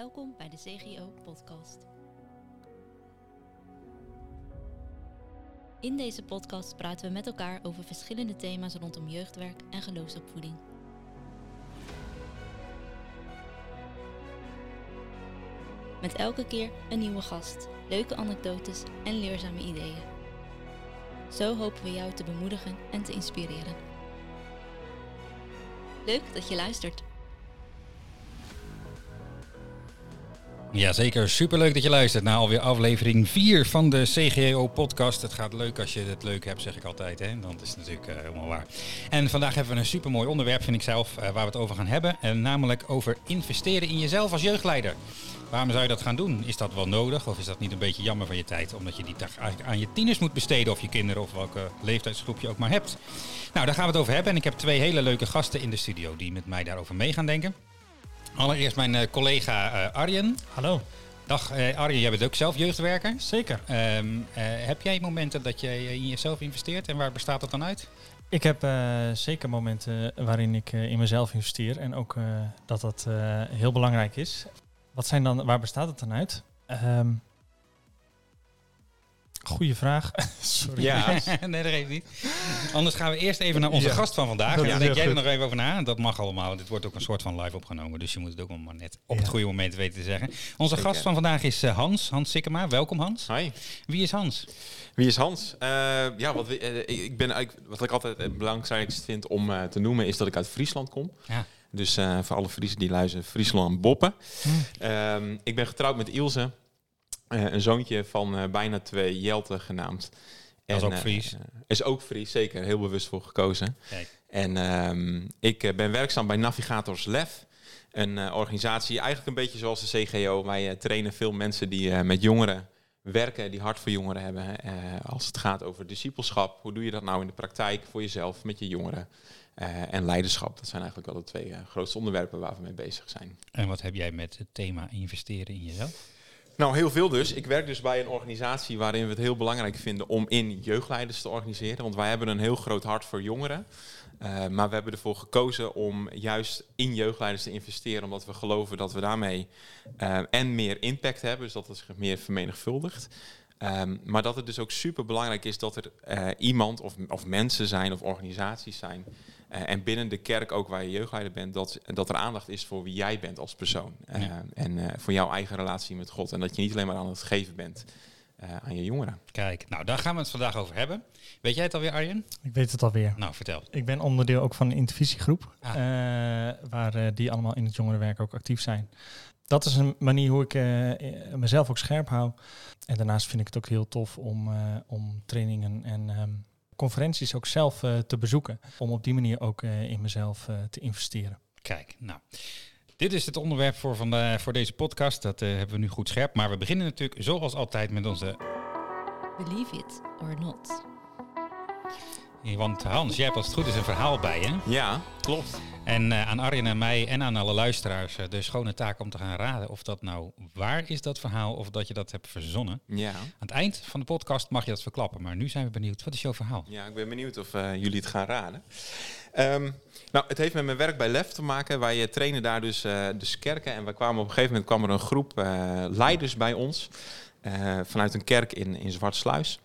Welkom bij de CGO Podcast. In deze podcast praten we met elkaar over verschillende thema's rondom jeugdwerk en geloofsopvoeding. Met elke keer een nieuwe gast, leuke anekdotes en leerzame ideeën. Zo hopen we jou te bemoedigen en te inspireren. Leuk dat je luistert. Jazeker, superleuk dat je luistert naar alweer aflevering 4 van de CGO-podcast. Het gaat leuk als je het leuk hebt, zeg ik altijd. Hè? Dat is natuurlijk uh, helemaal waar. En vandaag hebben we een supermooi onderwerp, vind ik zelf, uh, waar we het over gaan hebben. En namelijk over investeren in jezelf als jeugdleider. Waarom zou je dat gaan doen? Is dat wel nodig of is dat niet een beetje jammer van je tijd? Omdat je die dag eigenlijk aan je tieners moet besteden of je kinderen of welke leeftijdsgroep je ook maar hebt. Nou, daar gaan we het over hebben. En ik heb twee hele leuke gasten in de studio die met mij daarover mee gaan denken. Allereerst mijn uh, collega uh, Arjen. Hallo. Dag uh, Arjen, jij bent ook zelf jeugdwerker. Zeker. Um, heb jij momenten dat je in jezelf investeert en waar bestaat dat dan uit? Ik heb zeker momenten waarin ik in mezelf investeer en ook dat dat heel belangrijk is. Wat zijn dan, waar bestaat het dan uit? Um, Goeie vraag. Sorry. Ja, nee, dat geeft niet. Anders gaan we eerst even naar onze ja. gast van vandaag. En dan denk jij er nog even over na. Dat mag allemaal. Dit wordt ook een soort van live opgenomen. Dus je moet het ook maar net op ja. het goede moment weten te zeggen. Onze Zeker. gast van vandaag is uh, Hans. Hans Sikkema. Welkom Hans. Hi. Wie is Hans? Wie is Hans? Uh, ja, wat, we, uh, ik ben, wat ik altijd het belangrijkste vind om te noemen is dat ik uit Friesland kom. Ja. Dus voor alle Friesen die luisteren, Friesland Boppen. Hm. Um, ik ben getrouwd met Ilse. Uh, een zoontje van uh, bijna twee, Jelte genaamd. En, dat is ook Fries. Uh, is ook Fries, zeker. Heel bewust voor gekozen. Kijk. En um, ik ben werkzaam bij Navigators Lef. Een organisatie, eigenlijk een beetje zoals de CGO. Wij trainen veel mensen die met jongeren werken, die hart voor jongeren hebben. als het gaat over discipelschap, hoe doe je dat nou in de praktijk voor jezelf, met je jongeren? en leiderschap, dat zijn eigenlijk wel de twee grootste onderwerpen waar we mee bezig zijn. En wat heb jij met het thema investeren in jezelf? Nou, heel veel dus. Ik werk dus bij een organisatie waarin we het heel belangrijk vinden om in jeugdleiders te organiseren. Want wij hebben een heel groot hart voor jongeren. Uh, maar we hebben ervoor gekozen om juist in jeugdleiders te investeren, omdat we geloven dat we daarmee uh, en meer impact hebben, dus dat het zich meer vermenigvuldigt. Um, maar dat het dus ook super belangrijk is dat er uh, iemand of, of mensen zijn of organisaties zijn en binnen de kerk ook waar je jeugdleider bent, dat, dat er aandacht is voor wie jij bent als persoon. Uh, ja. En uh, voor jouw eigen relatie met God. En dat je niet alleen maar aan het geven bent aan je jongeren. Kijk, nou daar gaan we het vandaag over hebben. Weet jij het alweer, Arjen? Ik weet het alweer. Nou, vertel. Ik ben onderdeel ook van een intervisiegroep, ah. waar die allemaal in het jongerenwerk ook actief zijn. Dat is een manier hoe ik mezelf ook scherp hou. En daarnaast vind ik het ook heel tof om, om trainingen en um, conferenties ook zelf uh, te bezoeken. Om op die manier ook uh, in mezelf uh, te investeren. Kijk, nou. Dit is het onderwerp voor, van de, voor deze podcast. Dat hebben we nu goed scherp. Maar we beginnen natuurlijk zoals altijd met onze... Believe it or not. Want Hans, jij hebt als het goed is een verhaal bij je. Ja, klopt. En uh, aan Arjen en mij en aan alle luisteraars uh, de schone taak om te gaan raden of dat nou waar is, dat verhaal, of dat je dat hebt verzonnen. Ja. Aan het eind van de podcast mag je dat verklappen, maar nu zijn we benieuwd. Wat is jouw verhaal? Ja, ik ben benieuwd of uh, jullie het gaan raden. Um, nou, het heeft met mijn werk bij LEF te maken. Wij trainen daar dus, dus kerken en we kwamen op een gegeven moment kwam er een groep leiders bij ons vanuit een kerk in, in Zwartsluis.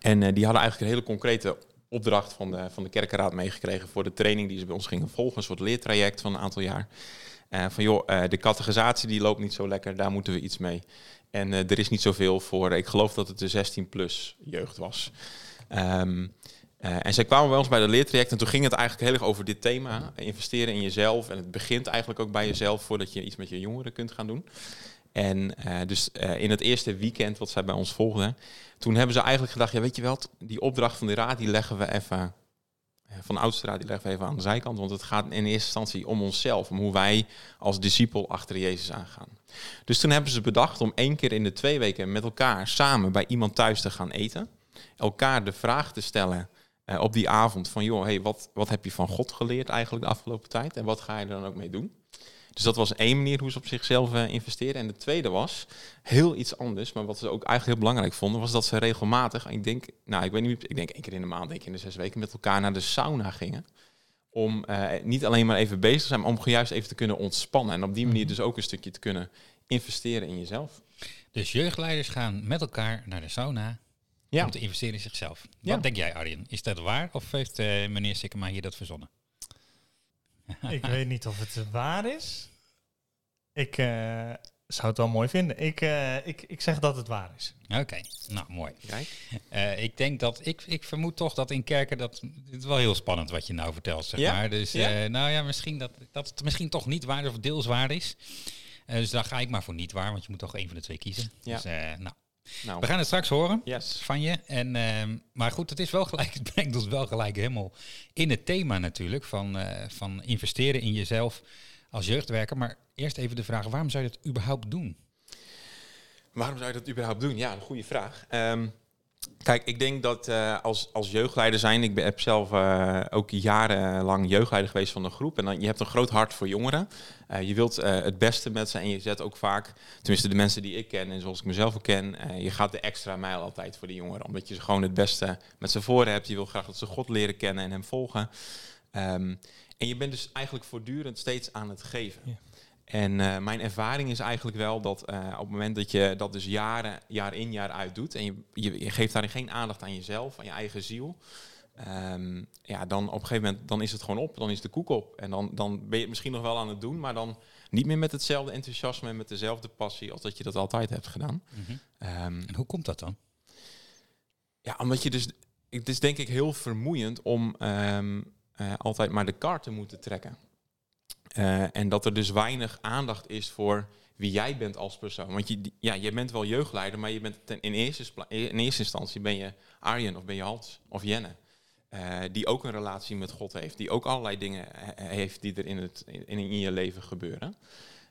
En die hadden eigenlijk een hele concrete opdracht van de, van de kerkenraad meegekregen voor de training die ze bij ons gingen volgen. Een soort leertraject van een aantal jaar. Uh, van joh, uh, de categorisatie die loopt niet zo lekker, daar moeten we iets mee. En uh, er is niet zoveel voor, ik geloof dat het de 16 plus jeugd was. Um, en zij kwamen bij ons bij de leertraject en toen ging het eigenlijk heel erg over dit thema. Investeren in jezelf. En het begint eigenlijk ook bij jezelf voordat je iets met je jongeren kunt gaan doen. En uh, dus uh, in het eerste weekend wat zij bij ons volgden, toen hebben ze eigenlijk gedacht, ja weet je wel, die opdracht van de raad, die leggen we even, van de oudste raad, die leggen we even aan de zijkant. Want het gaat in eerste instantie om onszelf, om hoe wij als discipel achter Jezus aangaan. Dus toen hebben ze bedacht om één keer in de twee weken met elkaar samen bij iemand thuis te gaan eten. Elkaar de vraag te stellen op die avond van, joh, hey, wat, wat heb je van God geleerd eigenlijk de afgelopen tijd? En wat ga je er dan ook mee doen? Dus dat was één manier hoe ze op zichzelf uh, investeren. En de tweede was heel iets anders, maar wat ze ook eigenlijk heel belangrijk vonden, was dat ze regelmatig, ik denk, nou ik weet niet, ik denk één keer in de maand, één keer in de zes weken, met elkaar naar de sauna gingen. om eh, niet alleen maar even bezig te zijn, maar om juist even te kunnen ontspannen. En op die manier Mhm. dus ook een stukje te kunnen investeren in jezelf. Dus jeugdleiders gaan met elkaar naar de sauna Ja. om te investeren in zichzelf. Ja. Wat denk jij, Arjen? Is dat waar of heeft eh, meneer Sikkema hier dat verzonnen? Ik weet niet of het waar is. Ik eh, zou het wel mooi vinden. Ik, eh, ik, ik zeg dat het waar is. Oké, nou mooi. Kijk. Eh, ik denk dat, ik, ik vermoed toch dat in kerken, dat het is wel heel spannend wat je nou vertelt, zeg Ja? maar. Dus Ja? eh, nou ja, misschien dat, dat het misschien toch niet waar of deels waar is. Dus daar ga ik maar voor niet waar, want je moet toch één van de twee kiezen. Ja. Dus, eh, nou, Nou, we gaan het straks horen yes. van je. En, ehm, maar goed, het is wel gelijk, het brengt ons wel gelijk helemaal in het thema natuurlijk van, eh, van investeren in jezelf als jeugdwerker. Maar eerst even de vraag, waarom zou je dat überhaupt doen? Waarom zou je dat überhaupt doen? Ja, een goede vraag. Ehm, kijk, ik denk dat eh, als, als jeugdleider zijn, ik ben, heb zelf eh, ook jarenlang jeugdleider geweest van een groep. En dan, je hebt een groot hart voor jongeren. Eh, je wilt het beste met ze en je zet ook vaak, tenminste de mensen die ik ken en zoals ik mezelf ook ken, je gaat de extra mijl altijd voor de jongeren. Omdat je ze gewoon het beste met ze voor hebt. Je wil graag dat ze God leren kennen en hem volgen. Ehm, en je bent dus eigenlijk voortdurend steeds aan het geven. En eh, mijn ervaring is eigenlijk wel dat eh, op het moment dat je dat dus jaren, jaar in jaar uit doet en je, je, je geeft daarin geen aandacht aan jezelf, aan je eigen ziel, ehm, ja, dan op een gegeven moment dan is het gewoon op, dan is de koek op. En dan, dan ben je het misschien nog wel aan het doen, maar dan niet meer met hetzelfde enthousiasme en met dezelfde passie als dat je dat altijd hebt gedaan. Ehm, En hoe komt dat dan? ja, omdat je dus. Het is denk ik heel vermoeiend om ehm, eh, altijd maar de kaart te moeten trekken. Eh, en dat er dus weinig aandacht is voor wie jij bent als persoon. Want je, ja, je bent wel jeugdleider, maar je bent in, eerste, in eerste instantie ben je Arjen of ben je Hans of Jenne. eh, die ook een relatie met God heeft. Die ook allerlei dingen he- heeft die er in, het, in, in je leven gebeuren.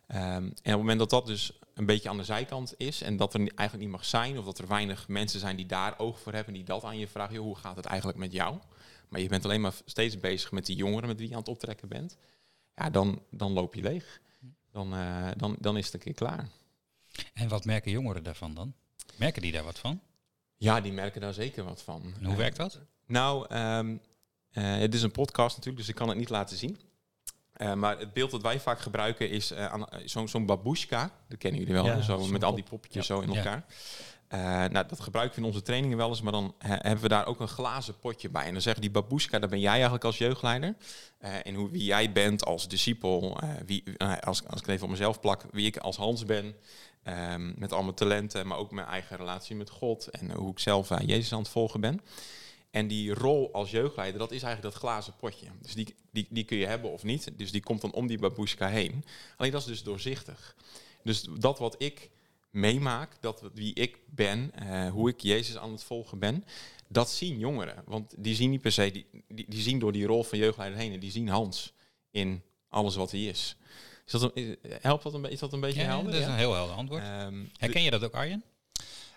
Ehm, en op het moment dat dat dus een beetje aan de zijkant is en dat er eigenlijk niet mag zijn, of dat er weinig mensen zijn die daar oog voor hebben, die dat aan je vragen, hoe gaat het eigenlijk met jou? Maar je bent alleen maar steeds bezig met die jongeren met wie je aan het optrekken bent. Ja, dan, dan loop je leeg. Dan, eh, dan, dan is het een keer klaar. En wat merken jongeren daarvan dan? Merken die daar wat van? Ja, die merken daar zeker wat van. En hoe Eh, werkt dat? Nou, ehm, eh, het is een podcast natuurlijk, dus ik kan het niet laten zien. Maar het beeld dat wij vaak gebruiken is zo'n zo'n babushka. Dat kennen jullie wel, Ja, zo, met al die poppetjes Ja. zo in elkaar. Eh, nou, dat gebruiken we in onze trainingen wel eens, maar dan eh, hebben we daar ook een glazen potje bij. En dan zeggen die babushka, daar ben jij eigenlijk als jeugdleider. Eh, en hoe, wie jij bent als discipel, eh, wie, eh, als, als ik even op mezelf plak, wie ik als Hans ben. ehm, met al mijn talenten, maar ook mijn eigen relatie met God. En hoe ik zelf Jezus aan het volgen ben. En die rol als jeugdleider, dat is eigenlijk dat glazen potje. Dus die, die, die kun je hebben of niet. Dus die komt dan om die babushka heen. Alleen dat is dus doorzichtig. Dus dat wat ik meemaak, dat wie ik ben, eh, hoe ik Jezus aan het volgen ben, dat zien jongeren. Want die zien niet per se, die, die, die zien door die rol van jeugdleider heen en die zien Hans in alles wat hij is. Is dat een, is- helpt dat een, is dat een beetje Ja, helder? dat is ja? een heel helder antwoord. Ehm, Herken je dat ook, Arjen?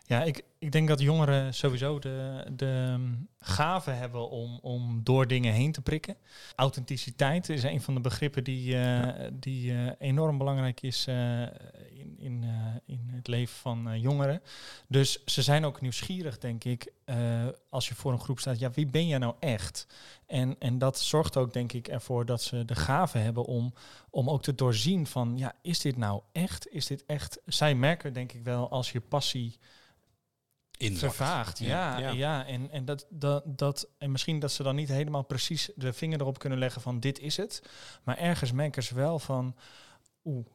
Ja, ik, ik denk dat jongeren sowieso de, de um, gave hebben om, om door dingen heen te prikken. Authenticiteit is een van de begrippen die, eh, die eh, enorm belangrijk is eh, in, in, eh, in het leven van eh, jongeren. Dus ze zijn ook nieuwsgierig, denk ik, eh, als je voor een groep staat. Ja, wie ben jij nou echt? En, en dat zorgt ook, denk ik, ervoor dat ze de gave hebben om, om ook te doorzien van, ja, is dit nou echt? Is dit echt? Zij merken, denk ik wel, als je passie Inzakt. vervaagd. Ja. Ja, Ja. ja. En, en, dat, dat, dat, en misschien dat ze dan niet helemaal precies de vinger erop kunnen leggen van dit is het. Maar ergens merken ze wel van, oeh,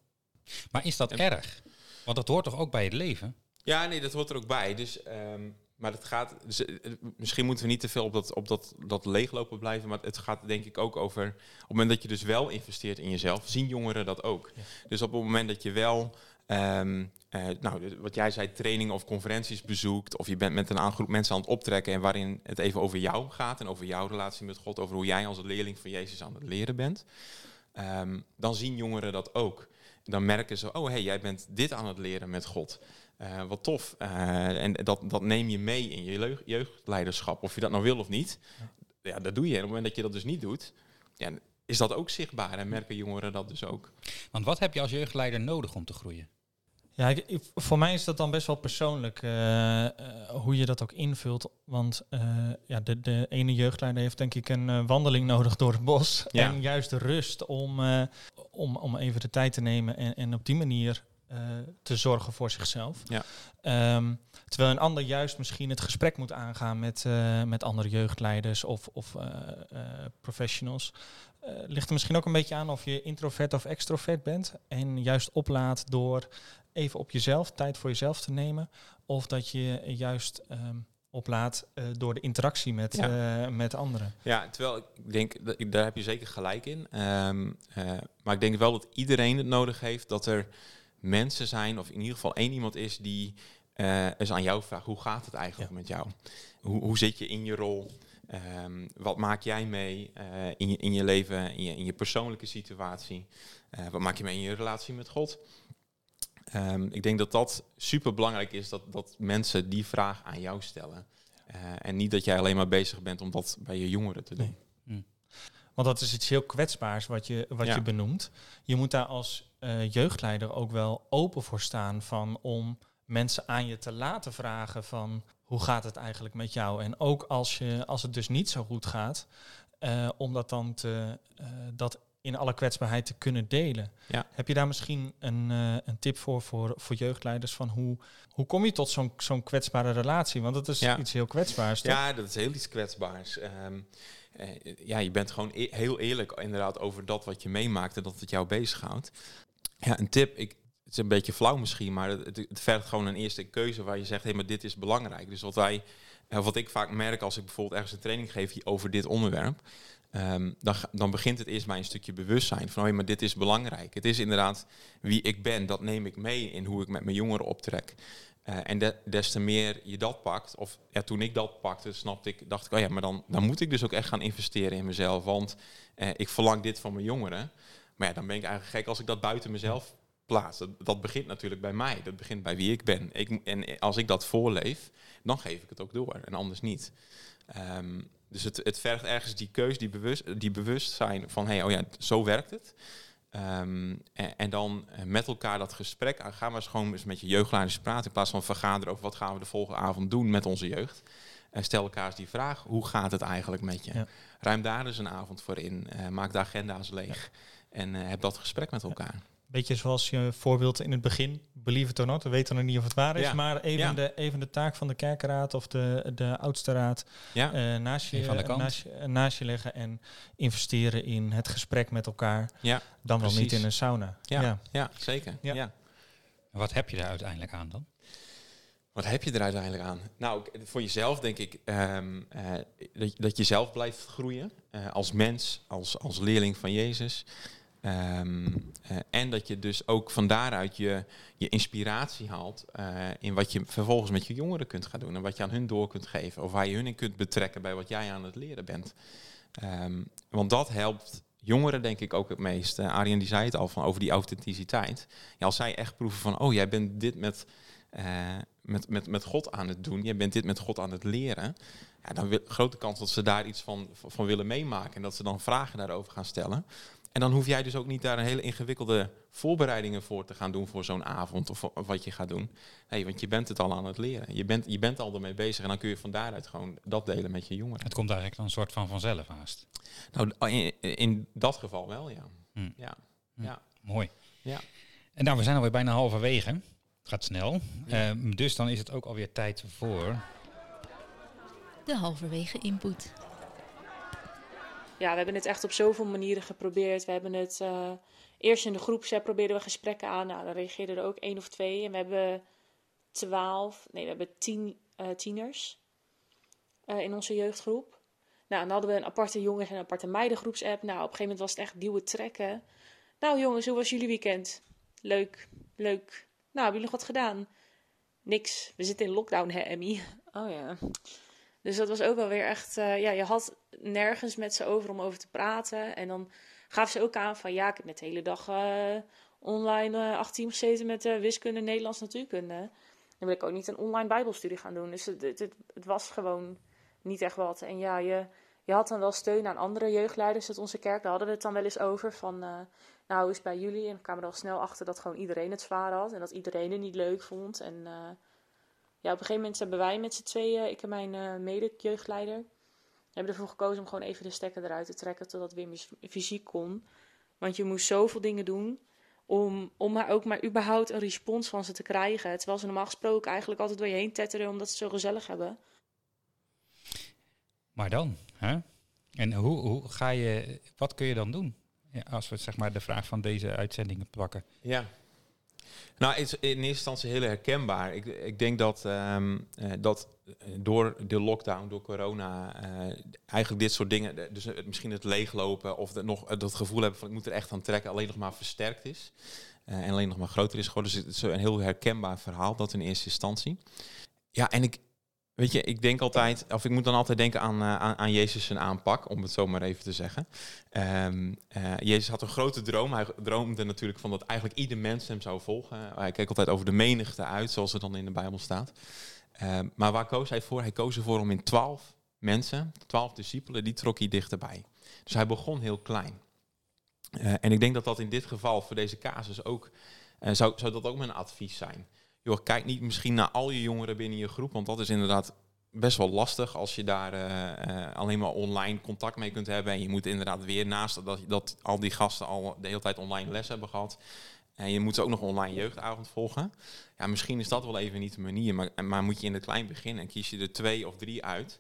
Maar is dat En- erg? Want dat hoort toch ook bij het leven? Ja, nee, dat hoort er ook bij. Dus, ehm, maar het gaat. Dus, misschien moeten we niet te veel op dat, op dat, dat leeglopen blijven. Maar het gaat denk ik ook over. Op het moment dat je dus wel investeert in jezelf, zien jongeren dat ook. Ja. Dus op het moment dat je wel. ehm, eh, nou, wat jij zei, trainingen of conferenties bezoekt. Of je bent met een groep mensen aan het optrekken. En waarin het even over jou gaat. En over jouw relatie met God. Over hoe jij als leerling van Jezus aan het leren bent. ehm, dan zien jongeren dat ook. Dan merken ze, oh hey, jij bent dit aan het leren met God. Eh, wat tof. Eh, en dat, dat neem je mee in je jeugdleiderschap. Of je dat nou wil of niet. Ja. dat doe je. En op het moment dat je dat dus niet doet, ja, is dat ook zichtbaar. En merken jongeren dat dus ook. Want wat heb je als jeugdleider nodig om te groeien? Ja, voor mij is dat dan best wel persoonlijk uh, hoe je dat ook invult. Want uh, ja, de, de ene jeugdleider heeft denk ik een wandeling nodig door het bos. En juist de rust om, om, om even de tijd te nemen en, en op die manier te zorgen voor zichzelf. Ja. Um, terwijl een ander juist misschien het gesprek moet aangaan met, met andere jeugdleiders of, of professionals. ligt er misschien ook een beetje aan of je introvert of extrovert bent. En juist oplaat door even op jezelf, tijd voor jezelf te nemen. Of dat je juist um, oplaat uh, door de interactie met, ja. uh, met anderen. Ja, terwijl ik denk, dat, daar heb je zeker gelijk in. Um, uh, maar ik denk wel dat iedereen het nodig heeft dat er mensen zijn, of in ieder geval één iemand is die eens aan jou vraagt, hoe gaat het eigenlijk ja. met jou? Hoe, hoe zit je in je rol? Um, wat maak jij mee in, je, in je leven, in je, in je persoonlijke situatie? wat maak je mee in je relatie met God? Um, ik denk dat dat super belangrijk is dat, dat mensen die vraag aan jou stellen. Uh, en niet dat jij alleen maar bezig bent om dat bij je jongeren te doen. Nee. Hm. Want dat is iets heel kwetsbaars wat je, wat ja. je benoemt. Je moet daar als uh, jeugdleider ook wel open voor staan van om mensen aan je te laten vragen van hoe gaat het eigenlijk met jou? En ook als, je, als het dus niet zo goed gaat, uh, om dat dan te, dat in alle kwetsbaarheid te kunnen delen. Ja. Heb je daar misschien een, uh, een tip voor, voor voor jeugdleiders van hoe, hoe kom je tot zo'n zo'n kwetsbare relatie? Want dat is ja. iets heel kwetsbaars. Toch? Ja, dat is heel iets kwetsbaars. Um, uh, ja, je bent gewoon e heel eerlijk inderdaad over dat wat je meemaakt en dat het jou bezighoudt. Ja, een tip. Ik, het is een beetje flauw misschien, maar het, het vergt gewoon een eerste keuze waar je zegt, hé, hey, maar dit is belangrijk. Dus wat wij, of wat ik vaak merk als ik bijvoorbeeld ergens een training geef over dit onderwerp, Um, dan, dan begint het eerst bij een stukje bewustzijn van, oh ja, maar dit is belangrijk. Het is inderdaad wie ik ben, dat neem ik mee in hoe ik met mijn jongeren optrek. Uh, en de, des te meer je dat pakt, of ja, toen ik dat pakte, snapte ik, dacht ik, oh ja, maar dan, dan moet ik dus ook echt gaan investeren in mezelf, want uh, ik verlang dit van mijn jongeren. Maar ja, dan ben ik eigenlijk gek als ik dat buiten mezelf plaats. Dat, dat begint natuurlijk bij mij, dat begint bij wie ik ben. Ik, en als ik dat voorleef, dan geef ik het ook door en anders niet. Um, dus het, het vergt ergens die keus, die, bewust, die bewustzijn van, hey, oh ja, zo werkt het. Um, en, en, dan eh, met elkaar dat gesprek aan. Gaan we eens gewoon eens met je jeugdleiders praten. In plaats van vergaderen over wat gaan we de volgende avond doen met onze jeugd. En stel elkaar eens die vraag, hoe gaat het eigenlijk met je? Ruim daar dus een avond voor in. Uh, maak de agenda's leeg. En uh, heb dat gesprek met elkaar. Beetje zoals je voorbeeld in het begin, believe it or not, we weten nog niet of het waar is, maar even, de, even de taak van de kerkenraad of de, de oudste raad ja. uh, naast, je, naast, je, naast je leggen en investeren in het gesprek met elkaar, ja, dan wel niet in een sauna. Ja, ja. zeker. Ja. Wat heb je daar uiteindelijk aan dan? Wat heb je er uiteindelijk aan? Nou, voor jezelf denk ik um, uh, dat, dat je zelf blijft groeien uh, als mens, als, als leerling van Jezus. Um, uh, en dat je dus ook van daaruit je, je inspiratie haalt uh, in wat je vervolgens met je jongeren kunt gaan doen. En wat je aan hun door kunt geven. Of waar je hun in kunt betrekken bij wat jij aan het leren bent. Um, want dat helpt jongeren denk ik ook het meest. Uh, Arjen die zei het al van over die authenticiteit. Als zij echt proeven van, oh jij bent dit met, met, met, met God aan het doen. Jij bent dit met God aan het leren. Ja, dan wil, grote kans dat ze daar iets van, van willen meemaken. En dat ze dan vragen daarover gaan stellen. En dan hoef jij dus ook niet daar een hele ingewikkelde voorbereidingen voor te gaan doen voor zo'n avond of, wat je gaat doen. Nee, want je bent het al aan het leren. Je bent, je bent al ermee bezig en dan kun je van daaruit gewoon dat delen met je jongeren. Het komt eigenlijk dan een soort van vanzelf haast. Nou, in, in dat geval wel, ja. Hm. ja. Hm. ja. Mooi. Ja. En nou, we zijn alweer bijna halverwege. Het gaat snel. Ja. Uh, dus dan is het ook alweer tijd voor... De halverwege input ja, we hebben het echt op zoveel manieren geprobeerd. We hebben het uh, eerst in de groepsapp probeerden we gesprekken aan. Nou, dan reageerden er ook één of twee. En we hebben twaalf, nee, we hebben tien uh, tieners uh, in onze jeugdgroep. Nou, dan hadden we een aparte jongens- en een aparte meidengroepsapp. Nou, op een gegeven moment was het echt duwen trekken. Nou jongens, hoe was jullie weekend? Leuk, leuk. Nou, hebben jullie nog wat gedaan? Niks. We zitten in lockdown, hè, Emmy? Oh ja. Dus dat was ook wel weer echt, ja, je had nergens met ze over om over te praten. En dan gaf ze ook aan van, ja, ik heb net de hele dag uh, online uh, acht teams gezeten met wiskunde, Nederlands, natuurkunde. Dan wil ik ook niet een online bijbelstudie gaan doen. Dus het, het, was gewoon niet echt wat. En ja, je, je had dan wel steun aan andere jeugdleiders uit onze kerk. Daar hadden we het dan wel eens over. Van, nou, is bij jullie? En we kwamen er al snel achter dat gewoon iedereen het zwaar had. En dat iedereen het niet leuk vond. En ja, op een gegeven moment hebben wij met z'n tweeën, ik en mijn mede-jeugdleider, hebben ervoor gekozen om gewoon even de stekker eruit te trekken totdat weer fysiek kon. Want je moest zoveel dingen doen om, om maar ook maar überhaupt een respons van ze te krijgen. Terwijl ze normaal gesproken eigenlijk altijd door je heen tetteren omdat ze het zo gezellig hebben. Maar dan, hè? En hoe, hoe ga je, wat kun je dan doen? Ja, als we zeg maar de vraag van deze uitzendingen pakken. Ja. Nou, het is in eerste instantie heel herkenbaar. Ik, ik denk dat, um, uh, dat door de lockdown, door corona, uh, eigenlijk dit soort dingen, dus misschien het leeglopen of de, nog dat gevoel hebben van ik moet er echt aan trekken, alleen nog maar versterkt is. En alleen nog maar groter is geworden. Dus het is een heel herkenbaar verhaal, dat in eerste instantie. Ja, en ik, Weet je, ik denk altijd, of ik moet dan altijd denken aan, uh, aan, aan, Jezus zijn aanpak, om het zo maar even te zeggen. Um, uh, Jezus had een grote droom. Hij droomde natuurlijk van dat eigenlijk ieder mens hem zou volgen. Hij keek altijd over de menigte uit, zoals het dan in de Bijbel staat. Um, maar waar koos hij voor? Hij koos ervoor om in twaalf mensen, twaalf discipelen, die trok hij dichterbij. Dus hij begon heel klein. Uh, en ik denk dat dat in dit geval, voor deze casus ook, zou, zou dat ook mijn advies zijn joh, kijk niet misschien naar al je jongeren binnen je groep, want dat is inderdaad best wel lastig als je daar uh, uh, alleen maar online contact mee kunt hebben. En je moet inderdaad weer naast dat, dat al die gasten al de hele tijd online les hebben gehad. En je moet ook nog online jeugdavond volgen. Ja, misschien is dat wel even niet de manier. Maar, maar moet je in het klein beginnen en kies je er twee of drie uit.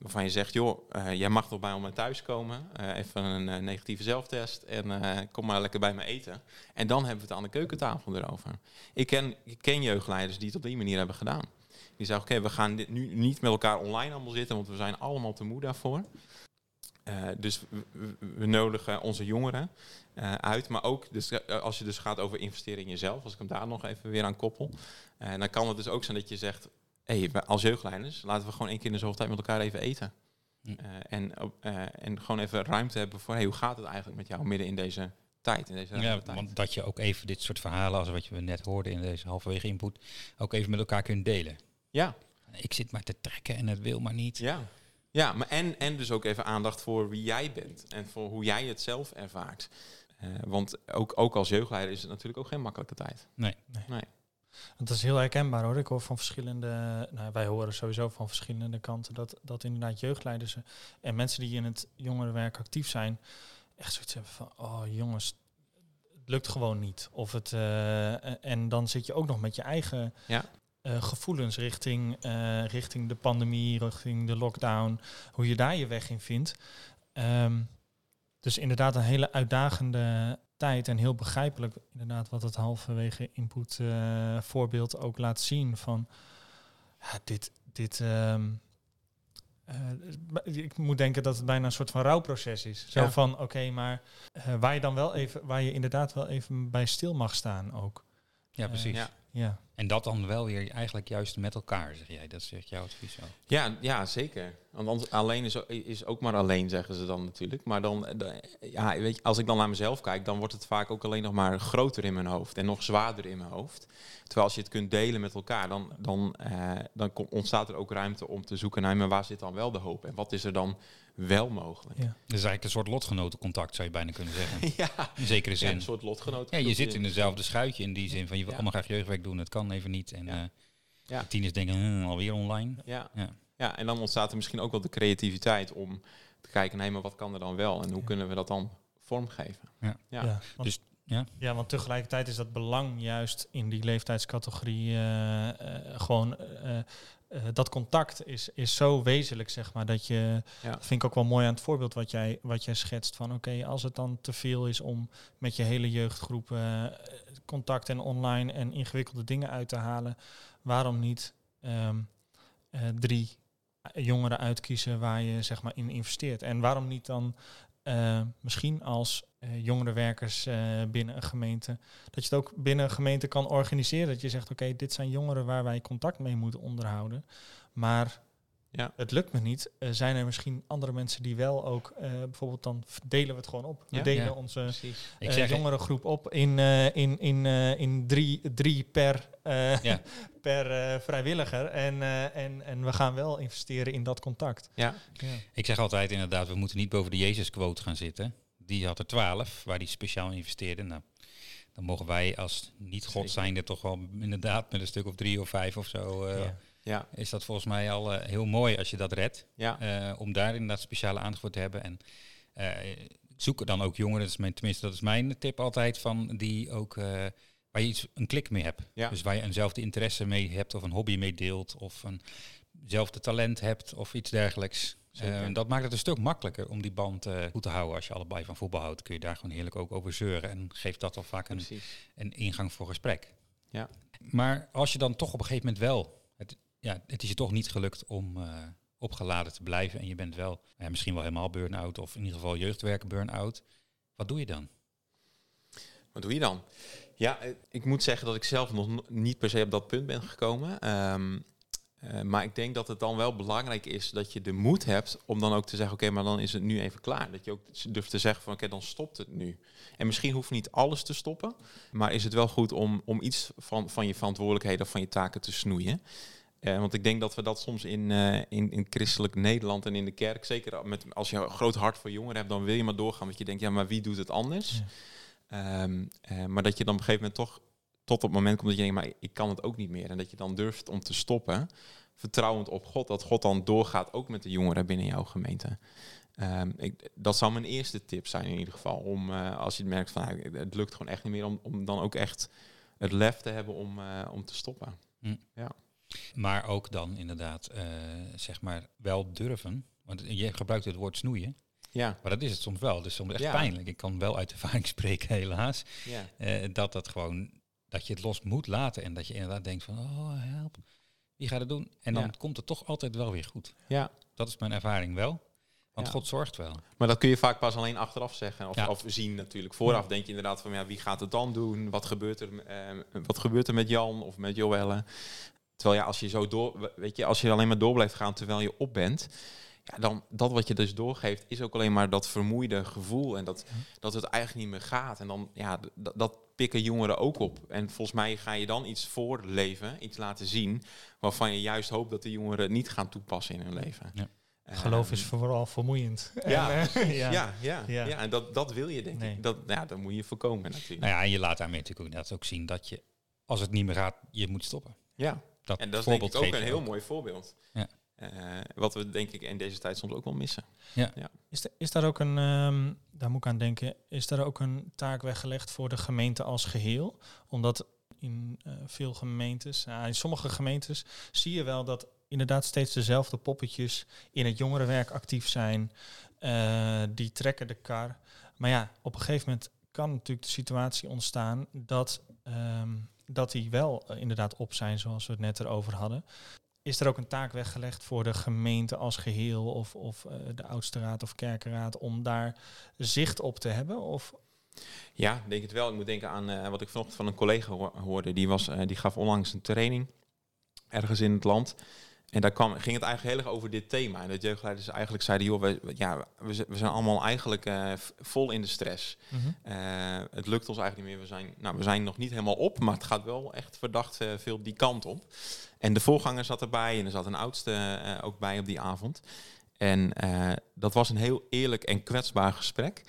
Waarvan je zegt, joh, uh, jij mag toch bij mij thuis komen. even een negatieve zelftest en kom maar lekker bij me eten. En dan hebben we het aan de keukentafel erover. Ik ken, ik ken jeugdleiders die het op die manier hebben gedaan. Die zeggen, oké, we gaan dit nu niet met elkaar online allemaal zitten, want we zijn allemaal te moe daarvoor. Dus we, nodigen onze jongeren uit. Maar ook dus, als je dus gaat over investeren in jezelf, als ik hem daar nog even weer aan koppel. Dan kan het dus ook zijn dat je zegt, hey, als jeugdleiders, laten we gewoon één keer in de zoveel tijd met elkaar even eten. Hm. en, en gewoon even ruimte hebben voor, hey, hoe gaat het eigenlijk met jou midden in deze tijd. In deze ja, tijd. want dat je ook even dit soort verhalen, als wat je net hoorde in deze halverwege input, ook even met elkaar kunt delen. Ja. Ik zit maar te trekken en het wil maar niet. Ja, ja maar en, en dus ook even aandacht voor wie jij bent en voor hoe jij het zelf ervaart. Uh, want ook, ook als jeugdleider is het natuurlijk ook geen makkelijke tijd. Nee. nee. nee. Het is heel herkenbaar hoor. Ik hoor van verschillende, nou, wij horen sowieso van verschillende kanten dat, dat inderdaad jeugdleiders en mensen die in het jongerenwerk actief zijn, echt zoiets hebben van, oh jongens, het lukt gewoon niet. Of het, uh, en dan zit je ook nog met je eigen ja. uh, gevoelens richting, uh, richting de pandemie, richting de lockdown, hoe je daar je weg in vindt. Um, dus inderdaad een hele uitdagende tijd en heel begrijpelijk inderdaad wat het halverwege input voorbeeld ook laat zien van ja, dit, dit um, uh, ik moet denken dat het bijna een soort van rouwproces is. Zo Ja. van, oké, maar uh, waar je dan wel even, waar je inderdaad wel even bij stil mag staan ook. Ja, precies. ja. Ja. En dat dan wel weer eigenlijk juist met elkaar, zeg jij. Dat zegt jouw advies ook. Ja, ja, zeker. Want anders, alleen is, is ook maar alleen, zeggen ze dan natuurlijk. Maar dan, de, ja, weet je, als ik dan naar mezelf kijk, dan wordt het vaak ook alleen nog maar groter in mijn hoofd en nog zwaarder in mijn hoofd. Terwijl als je het kunt delen met elkaar, dan, dan, uh, dan ontstaat er ook ruimte om te zoeken naar, maar waar zit dan wel de hoop en wat is er dan wel mogelijk? Ja. Dat is eigenlijk een soort lotgenotencontact, zou je bijna kunnen zeggen. ja. In zekere Ja, zin. een soort lotgenoot. Ja, je zit in dezelfde schuitje in die zin van je wil Ja. allemaal graag jeugdwerk doen, het kan even niet. En Ja. eh, Ja. tieners denken, hm, alweer online. Ja. Ja. Ja. en dan ontstaat er misschien ook wel de creativiteit om te kijken, nee, maar wat kan er dan wel en hoe Ja. kunnen we dat dan vormgeven? Ja. Ja. Ja, want, Dus, ja. ja, want tegelijkertijd is dat belang juist in die leeftijdscategorie eh, eh, gewoon eh, eh, dat contact is, is zo wezenlijk, zeg maar, dat je, Ja. dat vind ik ook wel mooi aan het voorbeeld wat jij, wat jij schetst van, oké, als het dan te veel is om met je hele jeugdgroep eh, contact en online en ingewikkelde dingen uit te halen, waarom niet ehm, eh, drie jongeren uitkiezen waar je zeg maar in investeert? En waarom niet dan eh, misschien als eh jongerenwerkers eh, binnen een gemeente, dat je het ook binnen een gemeente kan organiseren. Dat je zegt, oké, dit zijn jongeren waar wij contact mee moeten onderhouden. Maar Ja. het lukt me niet, eh, zijn er misschien andere mensen die wel ook, eh, bijvoorbeeld dan delen we het gewoon op. We Ja. delen Ja. onze eh, jongere groep op in, in, in, in drie, drie per, per vrijwilliger. En, en, en we gaan wel investeren in dat contact. Ja. Ja. ik zeg altijd inderdaad, we moeten niet boven de Jezus-quote gaan zitten. Die had er twaalf, waar die speciaal investeerde. Nou, dan mogen wij als niet-God zijnde toch wel inderdaad met een stuk of drie of vijf of zo... Ja. Is dat volgens mij al eh, heel mooi als je dat redt. Ja. eh, om daar inderdaad speciale aandacht voor te hebben. En eh, zoek dan ook jongeren, dat is mijn, tenminste dat is mijn tip altijd, van die ook waar je iets, een klik mee hebt. Ja. Dus waar je eenzelfde interesse mee hebt of een hobby mee deelt of een zelfde talent hebt of iets dergelijks. Eh, dat maakt het een stuk makkelijker om die band eh, goed te houden. Als je allebei van voetbal houdt, kun je daar gewoon heerlijk ook over zeuren. En geeft dat al vaak een, een ingang voor gesprek. Ja. Maar als je dan toch op een gegeven moment wel, ja, het is je toch niet gelukt om eh, opgeladen te blijven en je bent wel ja, misschien wel helemaal burn-out of in ieder geval jeugdwerken burn-out. Wat doe je dan? Wat doe je dan? Ja, eh, ik moet zeggen dat ik zelf nog niet per se op dat punt ben gekomen. Ehm, eh, maar ik denk dat het dan wel belangrijk is dat je de moed hebt om dan ook te zeggen, oké, maar dan is het nu even klaar. Dat je ook durft te zeggen van, oké, dan stopt het nu. En misschien hoeft niet alles te stoppen, maar is het wel goed om, om iets van, van je verantwoordelijkheden of van je taken te snoeien. Eh, want ik denk dat we dat soms in, eh, in, in christelijk Nederland en in de kerk, zeker met, als je een groot hart voor jongeren hebt, dan wil je maar doorgaan. Want je denkt, ja, maar wie doet het anders? Ja. Ehm, eh, maar dat je dan op een gegeven moment toch tot op het moment komt dat je denkt, maar ik kan het ook niet meer. En dat je dan durft om te stoppen, vertrouwend op God, dat God dan doorgaat ook met de jongeren binnen jouw gemeente. Ehm, ik, dat zou mijn eerste tip zijn in ieder geval. Om als je merkt van nou, het lukt gewoon echt niet meer, om, om dan ook echt het lef te hebben om, om te stoppen. Maar ook dan inderdaad, eh, zeg maar, wel durven. Want je gebruikt het woord snoeien, Ja, maar dat is het soms wel. Dus soms echt Ja. pijnlijk. Ik kan wel uit ervaring spreken, helaas. ja. eh, dat dat gewoon, dat je het los moet laten en dat je inderdaad denkt van, oh help, wie gaat het doen? En dan Ja. komt het toch altijd wel weer goed. ja. Dat is mijn ervaring wel. Want Ja. God zorgt wel. Maar dat kun je vaak pas alleen achteraf zeggen. Of, Ja. of zien natuurlijk. Vooraf denk je inderdaad van ja, wie gaat het dan doen? Wat gebeurt er, eh, wat gebeurt er met Jan of met Joelle? Terwijl ja, als je zo door, weet je, als je alleen maar door blijft gaan terwijl je op bent, ja, dan dat wat je dus doorgeeft is ook alleen maar dat vermoeide gevoel en dat, dat het eigenlijk niet meer gaat. En dan ja, dat pikken jongeren ook op. En volgens mij ga je dan iets voorleven, iets laten zien, waarvan je juist hoopt dat de jongeren het niet gaan toepassen in hun leven. Ja. Geloof is Ehm, vooral vermoeiend. Ja, En, eh, ja. ja, ja, Ja. ja. en dat, dat wil je denk Nee. ik. Dat, ja, dat moet je voorkomen natuurlijk. Nou ja, en je laat daarmee natuurlijk ook, inderdaad ook zien dat je, als het niet meer gaat, je moet stoppen. Ja, Dat, en dat is denk ik ook een heel mooi voorbeeld. Ja. Eh, wat we denk ik in deze tijd soms ook wel missen. Is, er- is daar ook een, ehm, daar moet ik aan denken, is daar ook een taak weggelegd voor de gemeente als geheel? Omdat in eh, veel gemeentes, in sommige gemeentes zie je wel dat inderdaad steeds dezelfde poppetjes in het jongerenwerk actief zijn. Eh, die trekken de kar. Maar ja, op een gegeven moment kan natuurlijk de situatie ontstaan dat, ehm, dat die wel eh, inderdaad op zijn, zoals we het net erover hadden. Is er ook een taak weggelegd voor de gemeente als geheel of, of eh, de oudste raad of kerkenraad om daar zicht op te hebben? Of, Ja, denk het wel. Ik moet denken aan eh, wat ik vanochtend van een collega hoor- hoorde. Die, was, die gaf onlangs een training ergens in het land. En daar kwam, ging het eigenlijk heel erg over dit thema. En de jeugdleiders eigenlijk zeiden, joh, we, ja, we, zijn allemaal eigenlijk eh, vol in de stress. Eh, het lukt ons eigenlijk niet meer. We zijn, nou, we zijn nog niet helemaal op, maar het gaat wel echt verdacht eh, veel die kant op. En de voorganger zat erbij en er zat een oudste ook bij op die avond. En dat was een heel eerlijk en kwetsbaar gesprek.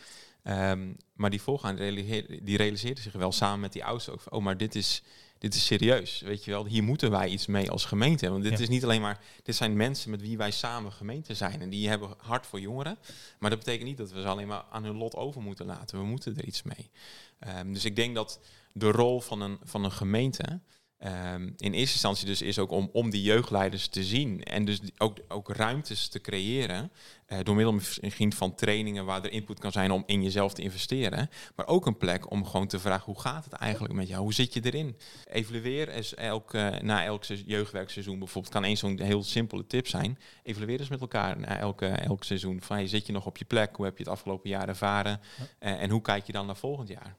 Ehm, maar die voorganger realiseerde, die realiseerde zich wel samen met die oudste ook van, oh, maar dit is, dit is serieus. Weet je wel, hier moeten wij iets mee als gemeente. Want dit Ja. is niet alleen maar, dit zijn mensen met wie wij samen gemeente zijn. En die hebben hart voor jongeren. Maar dat betekent niet dat we ze alleen maar aan hun lot over moeten laten. We moeten er iets mee. Ehm, dus ik denk dat de rol van een, van een gemeente ehm, in eerste instantie dus is ook om, om die jeugdleiders te zien. En dus ook, ook ruimtes te creëren. eh, door middel misschien van trainingen waar er input kan zijn om in jezelf te investeren. Maar ook een plek om gewoon te vragen, hoe gaat het eigenlijk met jou? Hoe zit je erin? Evalueer eens elk, na elk se- jeugdwerkseizoen bijvoorbeeld. Kan één zo'n heel simpele tip zijn. Evalueer eens met elkaar na elke, elk seizoen. Van, hey, zit je nog op je plek? Hoe heb je het afgelopen jaar ervaren? Eh, en hoe kijk je dan naar volgend jaar?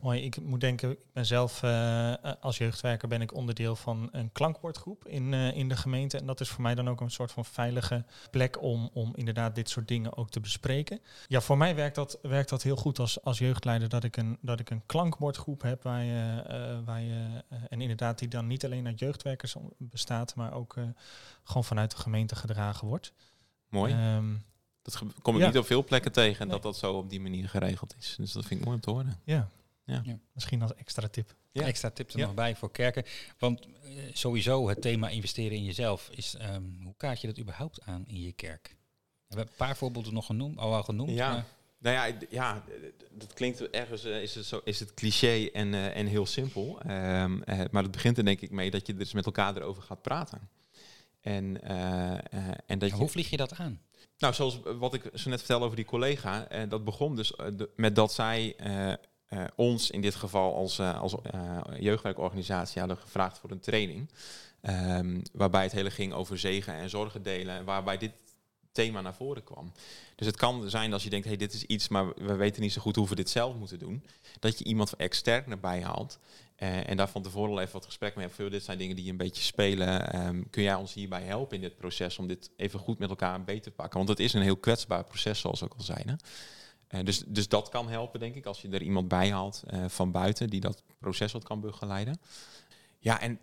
Mooi, ik moet denken, ik ben zelf uh, als jeugdwerker ben ik onderdeel van een klankbordgroep in, uh, in de gemeente. En dat is voor mij dan ook een soort van veilige plek om, om inderdaad dit soort dingen ook te bespreken. Ja, voor mij werkt dat, werkt dat heel goed als, als jeugdleider dat ik een, dat ik een klankbordgroep heb waar je, uh, waar je en inderdaad die dan niet alleen uit jeugdwerkers bestaat, maar ook gewoon vanuit de gemeente gedragen wordt. Mooi. Um, dat kom ik ja. niet op veel plekken tegen dat dat zo op die manier geregeld is. Dus dat vind ik mooi om te horen. Ja, ja. Misschien als extra tip. Ja. Extra tip er nog bij voor kerken. Want uh, sowieso het thema investeren in jezelf is, um, hoe kaart je dat überhaupt aan in je kerk? We hebben een paar voorbeelden nog genoemd, al wel genoemd. Ja. Maar nou ja, ja, dat klinkt ergens, uh, is, het zo, is het cliché en, uh, en heel simpel. Um, maar het begint er denk ik mee dat je dus met elkaar erover gaat praten. En, en dat ja, hoe vlieg je dat aan? Nou, zoals wat ik zo net vertelde over die collega, dat begon dus met dat zij uh, ons in dit geval als, uh, als uh, jeugdwerkorganisatie hadden gevraagd voor een training. Um, waarbij het hele ging over zegen en zorgen delen. Waarbij dit thema naar voren kwam. Dus het kan zijn als je denkt, hey, dit is iets, maar we weten niet zo goed hoe we dit zelf moeten doen. Dat je iemand extern erbij haalt. en daar van tevoren al even wat gesprek mee hebt. Dit zijn dingen die een beetje spelen. Um, kun jij ons hierbij helpen in dit proces om dit even goed met elkaar beter te pakken? Want het is een heel kwetsbaar proces, zoals ook al zeiden. Uh, dus, dus dat kan helpen, denk ik, als je er iemand bij haalt uh, van buiten die dat proces wat kan begeleiden. Ja, en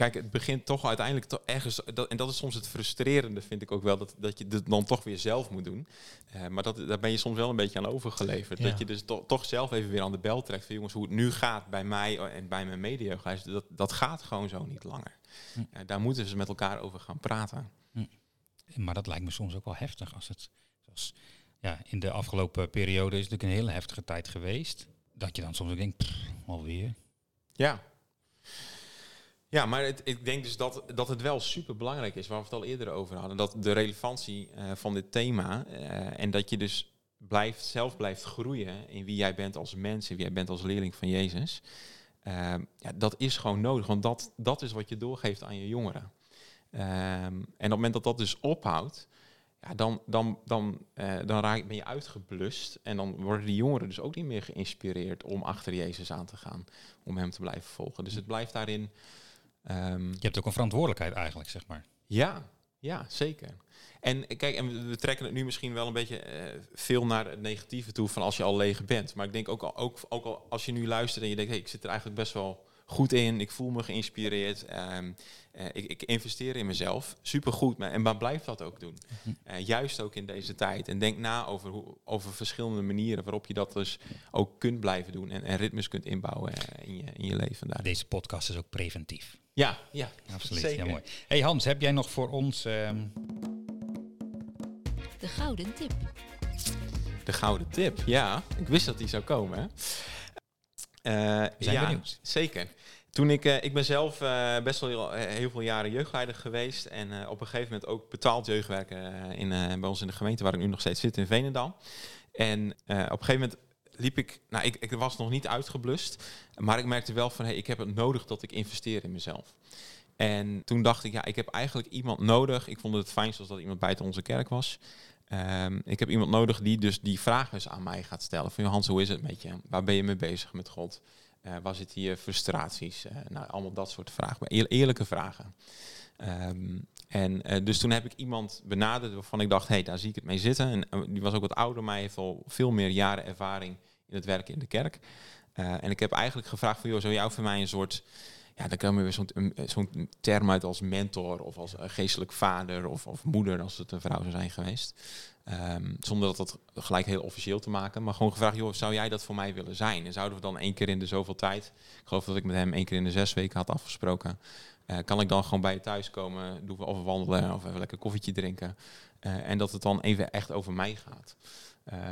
kijk, het begint toch uiteindelijk toch ergens, dat, en dat is soms het frustrerende, vind ik ook wel, dat, dat je het dan toch weer zelf moet doen. Uh, maar dat, daar ben je soms wel een beetje aan overgeleverd. Ja. Dat je dus to, toch zelf even weer aan de bel trekt van jongens, hoe het nu gaat bij mij en bij mijn media, dat, dat gaat gewoon zo niet langer. Hm. daar moeten ze met elkaar over gaan praten. Hm. Maar dat lijkt me soms ook wel heftig als het, zoals ja, in de afgelopen periode is het natuurlijk een hele heftige tijd geweest. Dat je dan soms ook denkt, alweer. Ja. Ja, maar ik denk dus dat, dat het wel super belangrijk is, waar we het al eerder over hadden. Dat de relevantie uh, van dit thema uh, en dat je dus blijft, zelf blijft groeien in wie jij bent als mens en wie jij bent als leerling van Jezus. Uh, ja, dat is gewoon nodig, want dat, dat is wat je doorgeeft aan je jongeren. en op het moment dat dat dus ophoudt, ja, dan, dan, dan, uh, dan raak, ben je uitgeblust. En dan worden die jongeren dus ook niet meer geïnspireerd om achter Jezus aan te gaan. Om hem te blijven volgen. Dus het blijft daarin. Um, je hebt ook een verantwoordelijkheid eigenlijk, zeg maar. Ja, ja, zeker. En kijk, en we trekken het nu misschien wel een beetje uh, veel naar het negatieve toe van als je al leeg bent. Maar ik denk ook al, ook, ook al als je nu luistert en je denkt, hey, ik zit er eigenlijk best wel goed in. Ik voel me geïnspireerd. Um, uh, ik, ik, investeer in mezelf. Supergoed. Maar, en maar blijf dat ook doen. Uh, juist ook in deze tijd. En denk na over, hoe, over verschillende manieren waarop je dat dus ook kunt blijven doen. En, en ritmes kunt inbouwen uh, in, je, in je leven. Daar. Deze podcast is ook preventief. Ja, ja. Absoluut. Zeker. Ja, mooi. Hey Hans, heb jij nog voor ons... Um... De gouden tip. De gouden tip, ja. Ik wist dat die zou komen. Hè? Zijn ja, benieuwd. Zeker. Toen ik, uh, ik ben zelf uh, best wel heel, heel, veel jaren jeugdleider geweest. En op een gegeven moment ook betaald jeugdwerker in, bij ons in de gemeente waar ik nu nog steeds zit in Venendaal. En op een gegeven moment liep ik, nou ik, ik was nog niet uitgeblust. Maar ik merkte wel van, hey, ik heb het nodig dat ik investeer in mezelf. En toen dacht ik, ja, ik heb eigenlijk iemand nodig. Ik vond het het fijnst als dat iemand buiten onze kerk was. Um, ik heb iemand nodig die dus die vragen eens aan mij gaat stellen. Van Hans, hoe is het met je? Waar ben je mee bezig met God? Uh, waar zitten je frustraties? Uh, nou, allemaal dat soort vragen. Eer eerlijke vragen. Um, en uh, dus toen heb ik iemand benaderd waarvan ik dacht, hé, hey, daar zie ik het mee zitten. En die was ook wat ouder, maar heeft al veel meer jaren ervaring in het werken in de kerk. en ik heb eigenlijk gevraagd van, joh, zou jou voor mij een soort ja, dan komen we zo'n zo'n term uit als mentor of als geestelijk vader of, of moeder als het een vrouw zou zijn geweest. Um, zonder dat dat gelijk heel officieel te maken. Maar gewoon gevraagd, joh, zou jij dat voor mij willen zijn? En zouden we dan één keer in de zoveel tijd, ik geloof dat ik met hem één keer in de zes weken had afgesproken, uh, kan ik dan gewoon bij je thuis komen, doen we of wandelen of even lekker koffietje drinken. En dat het dan even echt over mij gaat.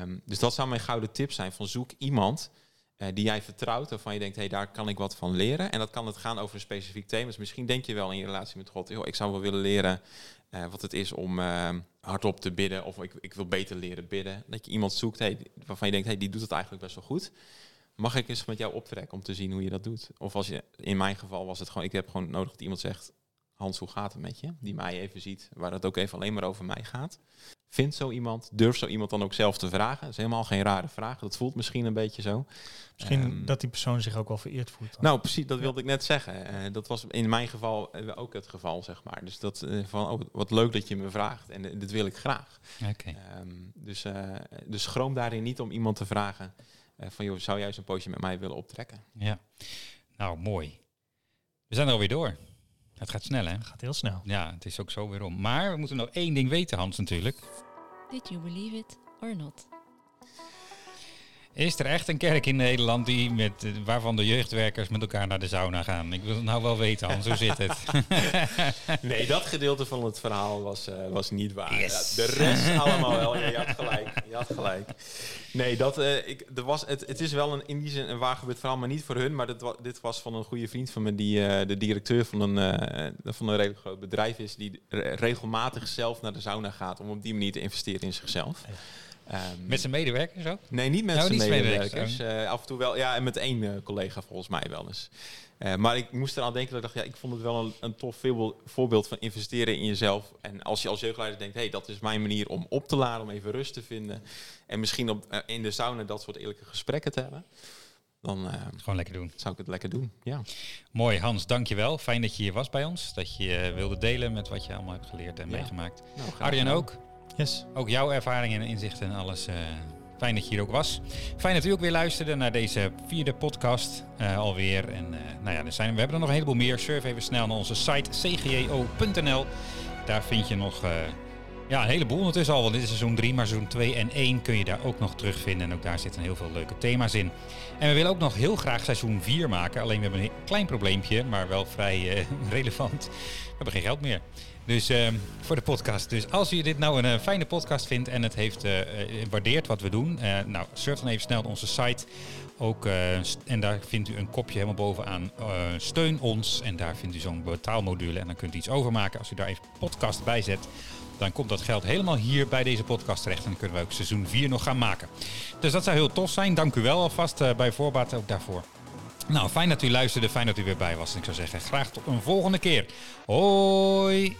Um, dus dat zou mijn gouden tip zijn, van zoek iemand uh, die jij vertrouwt, waarvan je denkt, hé, hey, daar kan ik wat van leren. En dat kan het gaan over een specifiek thema. Dus misschien denk je wel in je relatie met God, ik zou wel willen leren uh, wat het is om uh, hardop te bidden, of ik, ik wil beter leren bidden. Dat je iemand zoekt hey, waarvan je denkt, hey, die doet het eigenlijk best wel goed. Mag ik eens met jou optrekken om te zien hoe je dat doet? Of als je, in mijn geval was het gewoon, ik heb gewoon nodig dat iemand zegt, Hans, hoe gaat het met je? Die mij even ziet, waar het ook even alleen maar over mij gaat. Vindt zo iemand? Durft zo iemand dan ook zelf te vragen? Dat is helemaal geen rare vraag. Dat voelt misschien een beetje zo. Misschien Ehm, dat die persoon zich ook wel vereerd voelt. dan. Nou, precies, dat wilde ik net zeggen. Eh, dat was in mijn geval eh, ook het geval, zeg maar. Dus dat eh, van, oh, wat leuk dat je me vraagt en eh, dit wil ik graag. Oké. Ehm, dus, dus schroom daarin niet om iemand te vragen van, joh, zou jij eens een poosje met mij willen optrekken? Ja. Nou, mooi. We zijn er alweer door. Het gaat snel, hè? gaat heel snel. Ja, het is ook zo weer om. Maar we moeten nog één ding weten, Hans, natuurlijk. Did you believe it or not? Is er echt een kerk in Nederland die met, waarvan de jeugdwerkers met elkaar naar de sauna gaan? Ik wil het nou wel weten, Hans. Hoe zit het? Nee, dat gedeelte van het verhaal was, eh, was niet waar. Yes. Ja, de rest allemaal wel. Ja, je had gelijk. Je had gelijk. Nee, dat, eh, ik, er was, het, het is wel een, in die zin een waargebeurd verhaal, maar niet voor hun. Maar dit, wa- dit was van een goede vriend van me, die eh, de directeur van een, eh, van een redelijk groot bedrijf is. Die re- regelmatig zelf naar de sauna gaat om op die manier te investeren in zichzelf. Ehm, Met zijn medewerkers ook? Nee, niet met Nou, zijn medewerkers. medewerkers, Eh, af en toe wel, ja, en met één eh, collega volgens mij wel eens. Eh, maar ik moest eraan denken dat ik dacht, ja, ik vond het wel een, een tof voorbeeld, van investeren in jezelf. En als je als jeugdleider denkt, hey, dat is mijn manier om op te laden, om even rust te vinden. En misschien op, in de sauna dat soort eerlijke gesprekken te hebben. Dan Gewoon lekker doen. zou ik het lekker doen, ja. Mooi, Hans, dankjewel. Fijn dat je hier was bij ons. Dat je wilde delen met wat je allemaal hebt geleerd en Ja. meegemaakt. Nou, Arjen ook. Yes. Ook jouw ervaringen en inzichten en alles. eh, fijn dat je hier ook was. Fijn dat u ook weer luisterde naar deze vierde podcast eh, alweer. En eh, nou ja, zijn, we hebben er nog een heleboel meer. Surf even snel naar onze site cgjo.nl. Daar vind je nog ja, een heleboel ondertussen al. Want dit is seizoen 3, maar seizoen 2 en 1 kun je daar ook nog terugvinden. En ook daar zitten heel veel leuke thema's in. En we willen ook nog heel graag seizoen 4 maken. Alleen we hebben een klein probleempje, maar wel vrij eh, relevant. We hebben geen geld meer. Dus ehm, voor de podcast. Dus als u dit nou een eh, fijne podcast vindt en het heeft eh, waardeert wat we doen, nou surf dan even snel naar onze site. Ook, en daar vindt u een kopje helemaal bovenaan. steun ons. En daar vindt u zo'n betaalmodule. En dan kunt u iets overmaken. Als u daar even podcast bij zet, dan komt dat geld helemaal hier bij deze podcast terecht. En dan kunnen we ook seizoen 4 nog gaan maken. Dus dat zou heel tof zijn. Dank u wel alvast eh, bij voorbaat ook daarvoor. Nou, fijn dat u luisterde, fijn dat u weer bij was. En ik zou zeggen, graag tot een volgende keer. Hoi!